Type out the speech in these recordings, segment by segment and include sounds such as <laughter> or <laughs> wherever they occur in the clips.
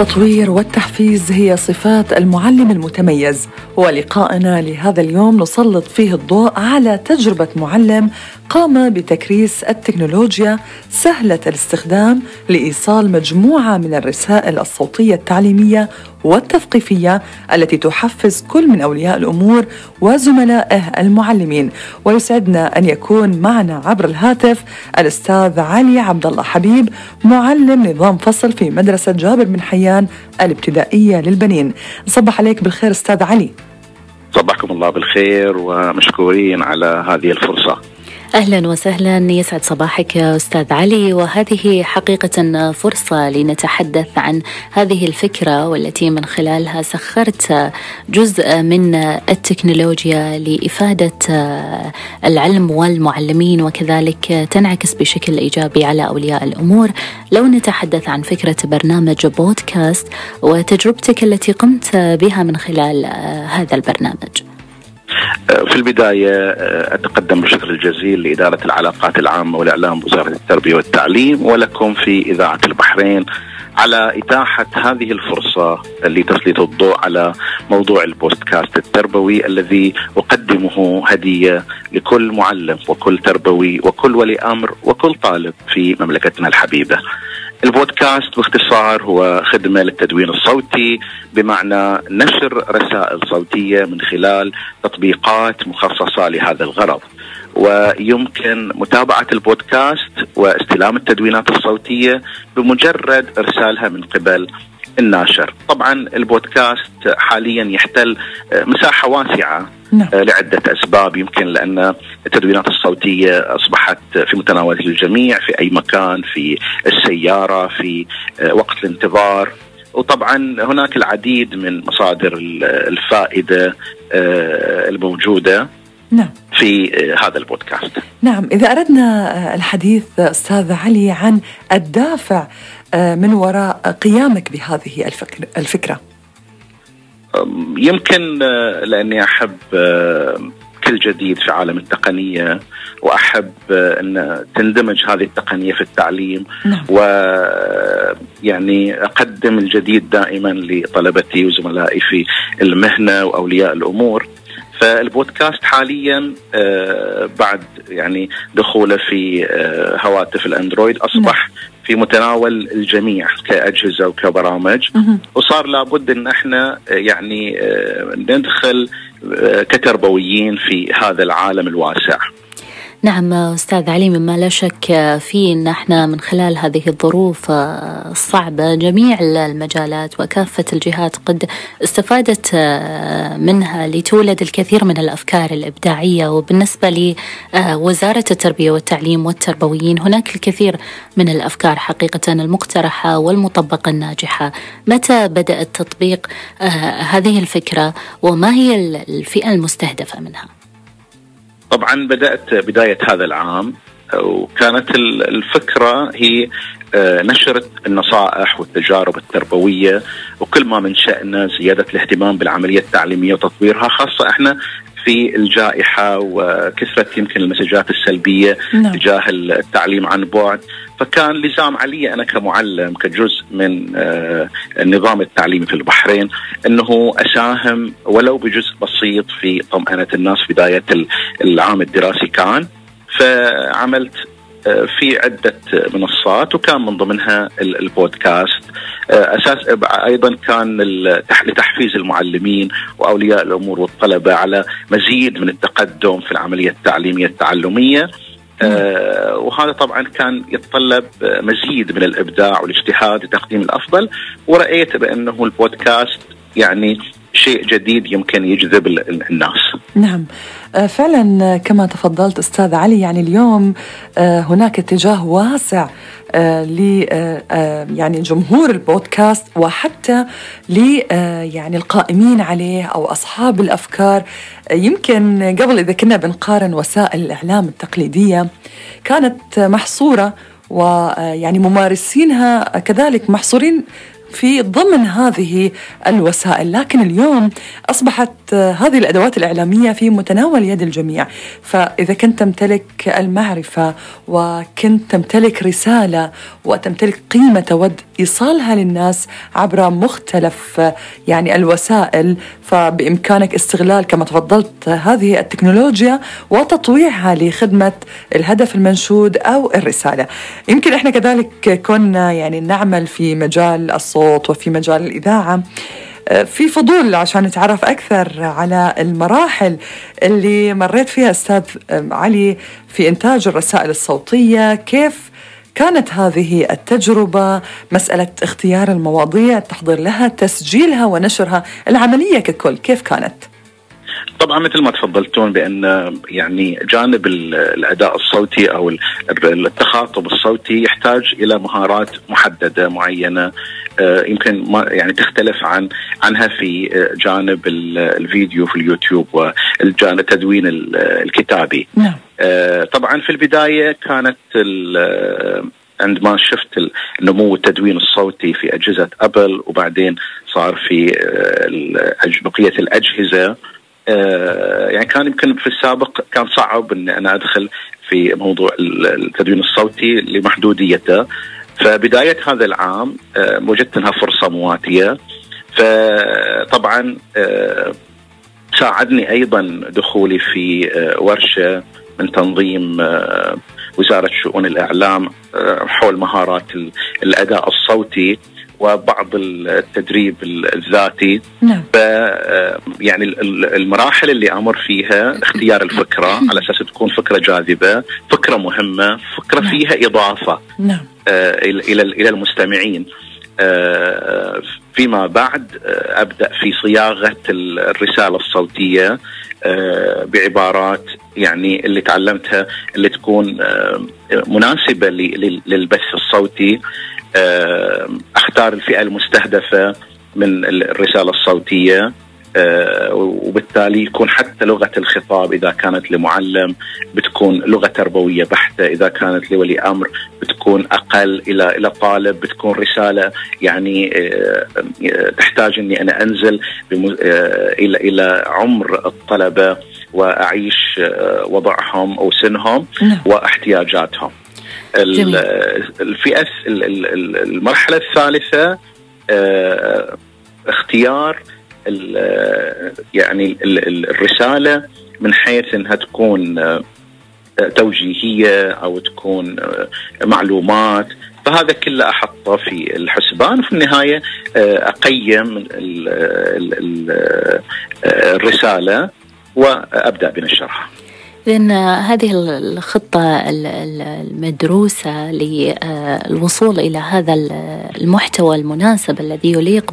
التطوير والتحفيز هي صفات المعلم المتميز ولقائنا لهذا اليوم نسلط فيه الضوء على تجربة معلم قام بتكريس التكنولوجيا سهلة الاستخدام لإيصال مجموعة من الرسائل الصوتية التعليمية والتثقيفية التي تحفز كل من أولياء الأمور وزملائه المعلمين. ويسعدنا أن يكون معنا عبر الهاتف الأستاذ علي عبد الله حبيب معلم نظام فصل في مدرسة جابر بن حيان الابتدائية للبنين. نصبح عليك بالخير أستاذ علي. صبحكم الله بالخير ومشكورين على هذه الفرصة. أهلا وسهلا. يسعد صباحك أستاذ علي. وهذه حقيقة فرصة لنتحدث عن هذه الفكرة والتي من خلالها سخرت جزء من التكنولوجيا لإفادة العلم والمعلمين وكذلك تنعكس بشكل إيجابي على أولياء الأمور. لو نتحدث عن فكرة برنامج بودكاست وتجربتك التي قمت بها من خلال هذا البرنامج. في البداية آه، أتقدم بالشكر الجزيل لإدارة العلاقات العامة والإعلام بوزارة التربية والتعليم ولكم في إذاعة البحرين على إتاحة هذه الفرصة لتسليط الضوء على موضوع البودكاست التربوي الذي أقدمه هدية لكل معلم وكل تربوي وكل ولي أمر وكل طالب في مملكتنا الحبيبة. البودكاست باختصار هو خدمة للتدوين الصوتي بمعنى نشر رسائل صوتية من خلال تطبيقات مخصصة لهذا الغرض. ويمكن متابعة البودكاست واستلام التدوينات الصوتية بمجرد إرسالها من قبل الناشر. طبعا البودكاست حاليا يحتل مساحة واسعة نعم. لعدة أسباب. يمكن لأن التدوينات الصوتية أصبحت في متناول الجميع في أي مكان في السيارة في وقت الانتظار. وطبعا هناك العديد من مصادر الفائدة الموجودة نعم. في هذا البودكاست. نعم. إذا أردنا الحديث أستاذ علي عن الدافع من وراء قيامك بهذه الفكرة. يمكن لأني أحب كل جديد في عالم التقنية وأحب أن تندمج هذه التقنية في التعليم نعم. و يعني أقدم الجديد دائما لطلبتي وزملائي في المهنة وأولياء الأمور فالبودكاست حاليا بعد يعني دخوله في هواتف الأندرويد أصبح نعم. في متناول الجميع كأجهزة وكبرامج وصار لابد إن إحنا يعني ندخل كتربويين في هذا العالم الواسع. نعم أستاذ علي مما لا شك فيه إن إحنا من خلال هذه الظروف الصعبة جميع المجالات وكافة الجهات قد استفادت منها لتولد الكثير من الأفكار الإبداعية. وبالنسبة لوزارة التربية والتعليم والتربويين هناك الكثير من الأفكار حقيقة المقترحة والمطبقة الناجحة. متى بدا التطبيق هذه الفكرة؟ وما هي الفئة المستهدفة منها؟ طبعا بدأت بداية هذا العام وكانت الفكرة هي نشر النصائح والتجارب التربوية وكل ما من شاننا زيادة الاهتمام بالعملية التعليمية وتطويرها خاصة إحنا في الجائحة وكثرة يمكن المسجات السلبية نعم. تجاه التعليم عن بعد فكان لزام علي أنا كمعلم كجزء من النظام التعليمي في البحرين أنه أساهم ولو بجزء بسيط في طمأنة الناس في بداية العام الدراسي كان فعملت في عدة منصات وكان من ضمنها البودكاست. أساس أيضا كان لتحفيز المعلمين وأولياء الأمور والطلبة على مزيد من التقدم في العملية التعليمية التعلمية. آه وهذا طبعا كان يتطلب مزيد من الإبداع والإجتهاد لتقديم الأفضل. ورأيت بأنه البودكاست يعني شيء جديد يمكن يجذب الناس. نعم. فعلا كما تفضلت أستاذ علي يعني اليوم هناك اتجاه واسع ل يعني جمهور البودكاست وحتى ل يعني القائمين عليه أو أصحاب الأفكار. يمكن قبل إذا كنا بنقارن وسائل الإعلام التقليدية كانت محصورة ويعني ممارسينها كذلك محصورين في ضمن هذه الوسائل. لكن اليوم أصبحت هذه الأدوات الإعلامية في متناول يد الجميع، فإذا كنت تمتلك المعرفة وكنت تمتلك رسالة وتمتلك قيمة تود إيصالها للناس عبر مختلف يعني الوسائل فبإمكانك استغلال كما تفضلت هذه التكنولوجيا وتطويعها لخدمة الهدف المنشود أو الرسالة. يمكن إحنا كذلك كنا يعني نعمل في مجال الصوت وفي مجال الإذاعة في فضول عشان نتعرف أكثر على المراحل اللي مريت فيها أستاذ علي في إنتاج الرسائل الصوتية كيف كانت هذه التجربة مسألة اختيار المواضيع التحضير لها تسجيلها ونشرها العملية ككل كيف كانت؟ طبعا مثل ما تفضلتون بأن يعني جانب الأداء الصوتي أو التخاطب الصوتي يحتاج إلى مهارات محددة معينة آه، يمكن ما يعني تختلف عن عنها في آه، جانب الفيديو في اليوتيوب والجانب التدوين الكتابي. نعم. آه، طبعا في البداية كانت عندما شفت نمو التدوين الصوتي في أجهزة أبل وبعدين صار في بقية الأجهزة يعني كان يمكن في السابق كان صعب ان أنا أدخل في موضوع التدوين الصوتي لمحدوديته. فبداية هذا العام آه، وجدت إنها فرصة مواتية. فطبعا آه، ساعدني أيضا دخولي في آه، ورشة من تنظيم وزارة شؤون الإعلام حول مهارات الأداء الصوتي. وبعض التدريب الذاتي نعم. ف يعني المراحل اللي أمر فيها اختيار الفكرة <laughs> على أساس تكون فكرة جاذبة، فكرة مهمة، فكرة نعم. فيها إضافة نعم. آه، إلى إلى المستمعين آه، فيما بعد آه، أبدأ في صياغة الرسالة الصوتية بعبارات يعني اللي تعلمتها اللي تكون مناسبة للبث الصوتي اختار الفئة المستهدفة من الرسالة الصوتية آه، وبالتالي يكون حتى لغة الخطاب إذا كانت لمعلم بتكون لغة تربوية بحتة، إذا كانت لولي أمر بتكون أقل إلى إلى طالب بتكون رسالة يعني آه، تحتاج إني أنا أنزل إلى إلى عمر الطلبة وأعيش وضعهم أو سنهم نعم. واحتياجاتهم. الفئة المرحلة الثالثة آه، اختيار يعني الرسالة من حيث إنها تكون آه، توجيهية أو تكون آه، معلومات فهذا كله أحطه في الحسبان وفي النهاية أقيم الرسالة وأبدأ بنشرها. إذن هذه الخطة المدروسة للوصول إلى هذا المحتوى المناسب الذي يليق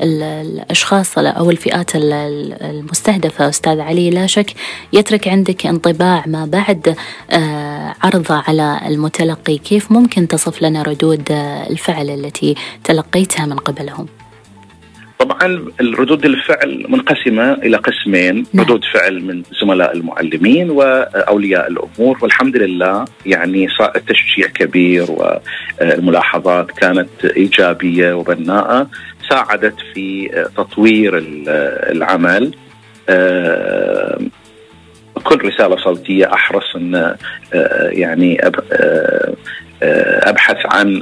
بالأشخاص أو الفئات المستهدفة أستاذ علي لا شك يترك عندك انطباع ما بعد آه، عرضه على المتلقي كيف ممكن تصف لنا ردود الفعل التي تلقيتها من قبلهم؟ طبعا الردود الفعل منقسمة إلى قسمين. نعم. ردود فعل من زملاء المعلمين وأولياء الأمور. والحمد لله يعني تشجيع كبير والملاحظات كانت إيجابية وبناءة. ساعدت في تطوير العمل. كل رسالة صوتية أحرص أن يعني أبحث عن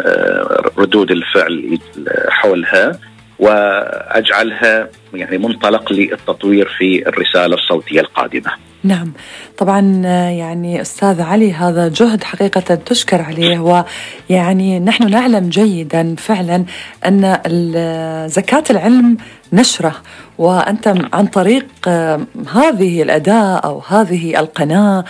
ردود الفعل حولها. وأجعلها يعني منطلق للتطوير في الرسالة الصوتية القادمة. نعم طبعا يعني أستاذ علي هذا جهد حقيقة تشكر عليه <laughs> ويعني نحن نعلم جيدا فعلا أن زكاة العلم نشرة وأنت عن طريق هذه الأداة أو هذه القناة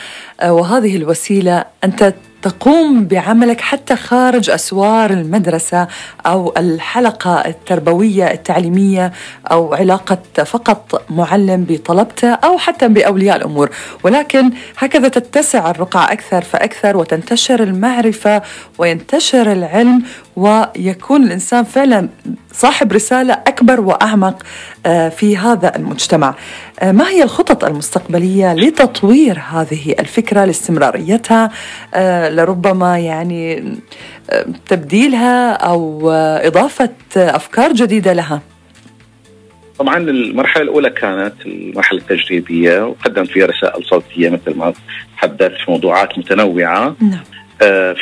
وهذه الوسيلة أنت تقوم بعملك حتى خارج أسوار المدرسة أو الحلقة التربوية التعليمية أو علاقة فقط معلم بطلبته أو حتى بأولياء الأمور، ولكن هكذا تتسع الرقعة أكثر فأكثر وتنتشر المعرفة وينتشر العلم ويكون الإنسان فعلا صاحب رسالة أكبر وأعمق آه، في هذا المجتمع. آه، ما هي الخطط المستقبلية لتطوير هذه الفكرة لاستمراريتها آه، لربما يعني تبديلها أو إضافة أفكار جديدة لها؟ طبعا المرحلة الأولى كانت المرحلة التجريبية وقدم فيها رسائل صوتية مثل ما تحدثت في موضوعات متنوعة نعم آه،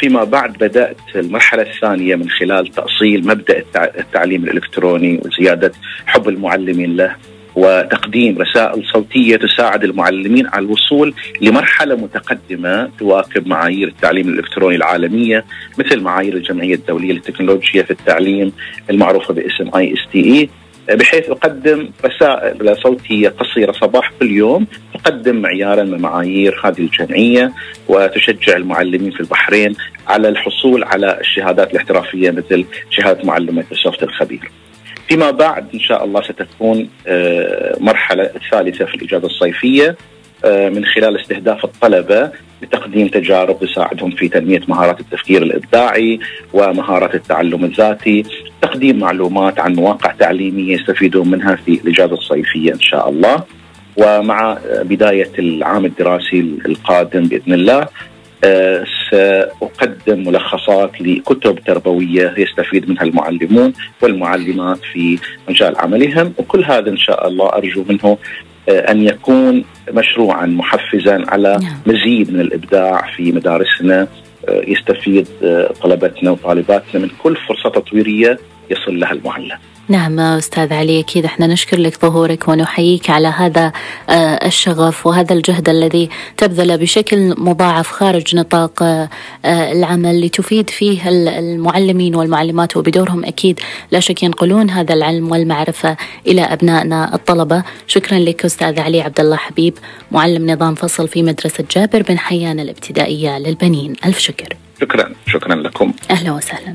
فيما بعد بدأت المرحلة الثانية من خلال تأصيل مبدأ التعليم الإلكتروني وزيادة حب المعلمين له وتقديم رسائل صوتية تساعد المعلمين على الوصول لمرحلة متقدمة تواكب معايير التعليم الإلكتروني العالمية مثل معايير الجمعية الدولية للتكنولوجيا في التعليم المعروفة باسم ISTE بحيث أقدم رسائل صوتية قصيرة صباح كل يوم تقدم معيارا من معايير هذه الجمعية وتشجع المعلمين في البحرين على الحصول على الشهادات الاحترافية مثل شهادة معلم مايكروسوفت الخبير. فيما بعد إن شاء الله ستكون آه، مرحلة الثالثه في الاجازه الصيفية آه، من خلال استهداف الطلبة لتقديم تجارب تساعدهم في تنمية مهارات التفكير الإبداعي ومهارات التعلم الذاتي، تقديم معلومات عن مواقع تعليمية يستفيدون منها في الاجازه الصيفية إن شاء الله. ومع بداية العام الدراسي القادم بإذن الله آه، سأقدم ملخصات لكتب تربوية يستفيد منها المعلمون والمعلمات في مجال عملهم وكل هذا إن شاء الله أرجو منه آه، أن يكون مشروعا محفزا على نعم. مزيد من الإبداع في مدارسنا آه، يستفيد طلبتنا وطالباتنا من كل فرصة تطويرية يصل لها المعلم. نعم أستاذ علي أكيد إحنا نشكر لك ظهورك ونحييك على هذا آه، الشغف وهذا الجهد الذي تبذله بشكل مضاعف خارج نطاق آه، العمل لتفيد فيه المعلمين والمعلمات وبدورهم أكيد لا شك ينقلون هذا العلم والمعرفة إلى أبنائنا الطلبة. شكرا لك أستاذ علي عبد الله حبيب معلم نظام فصل في مدرسة جابر بن حيان الابتدائية للبنين. ألف شكر. شكرا شكرا لكم. أهلا وسهلا.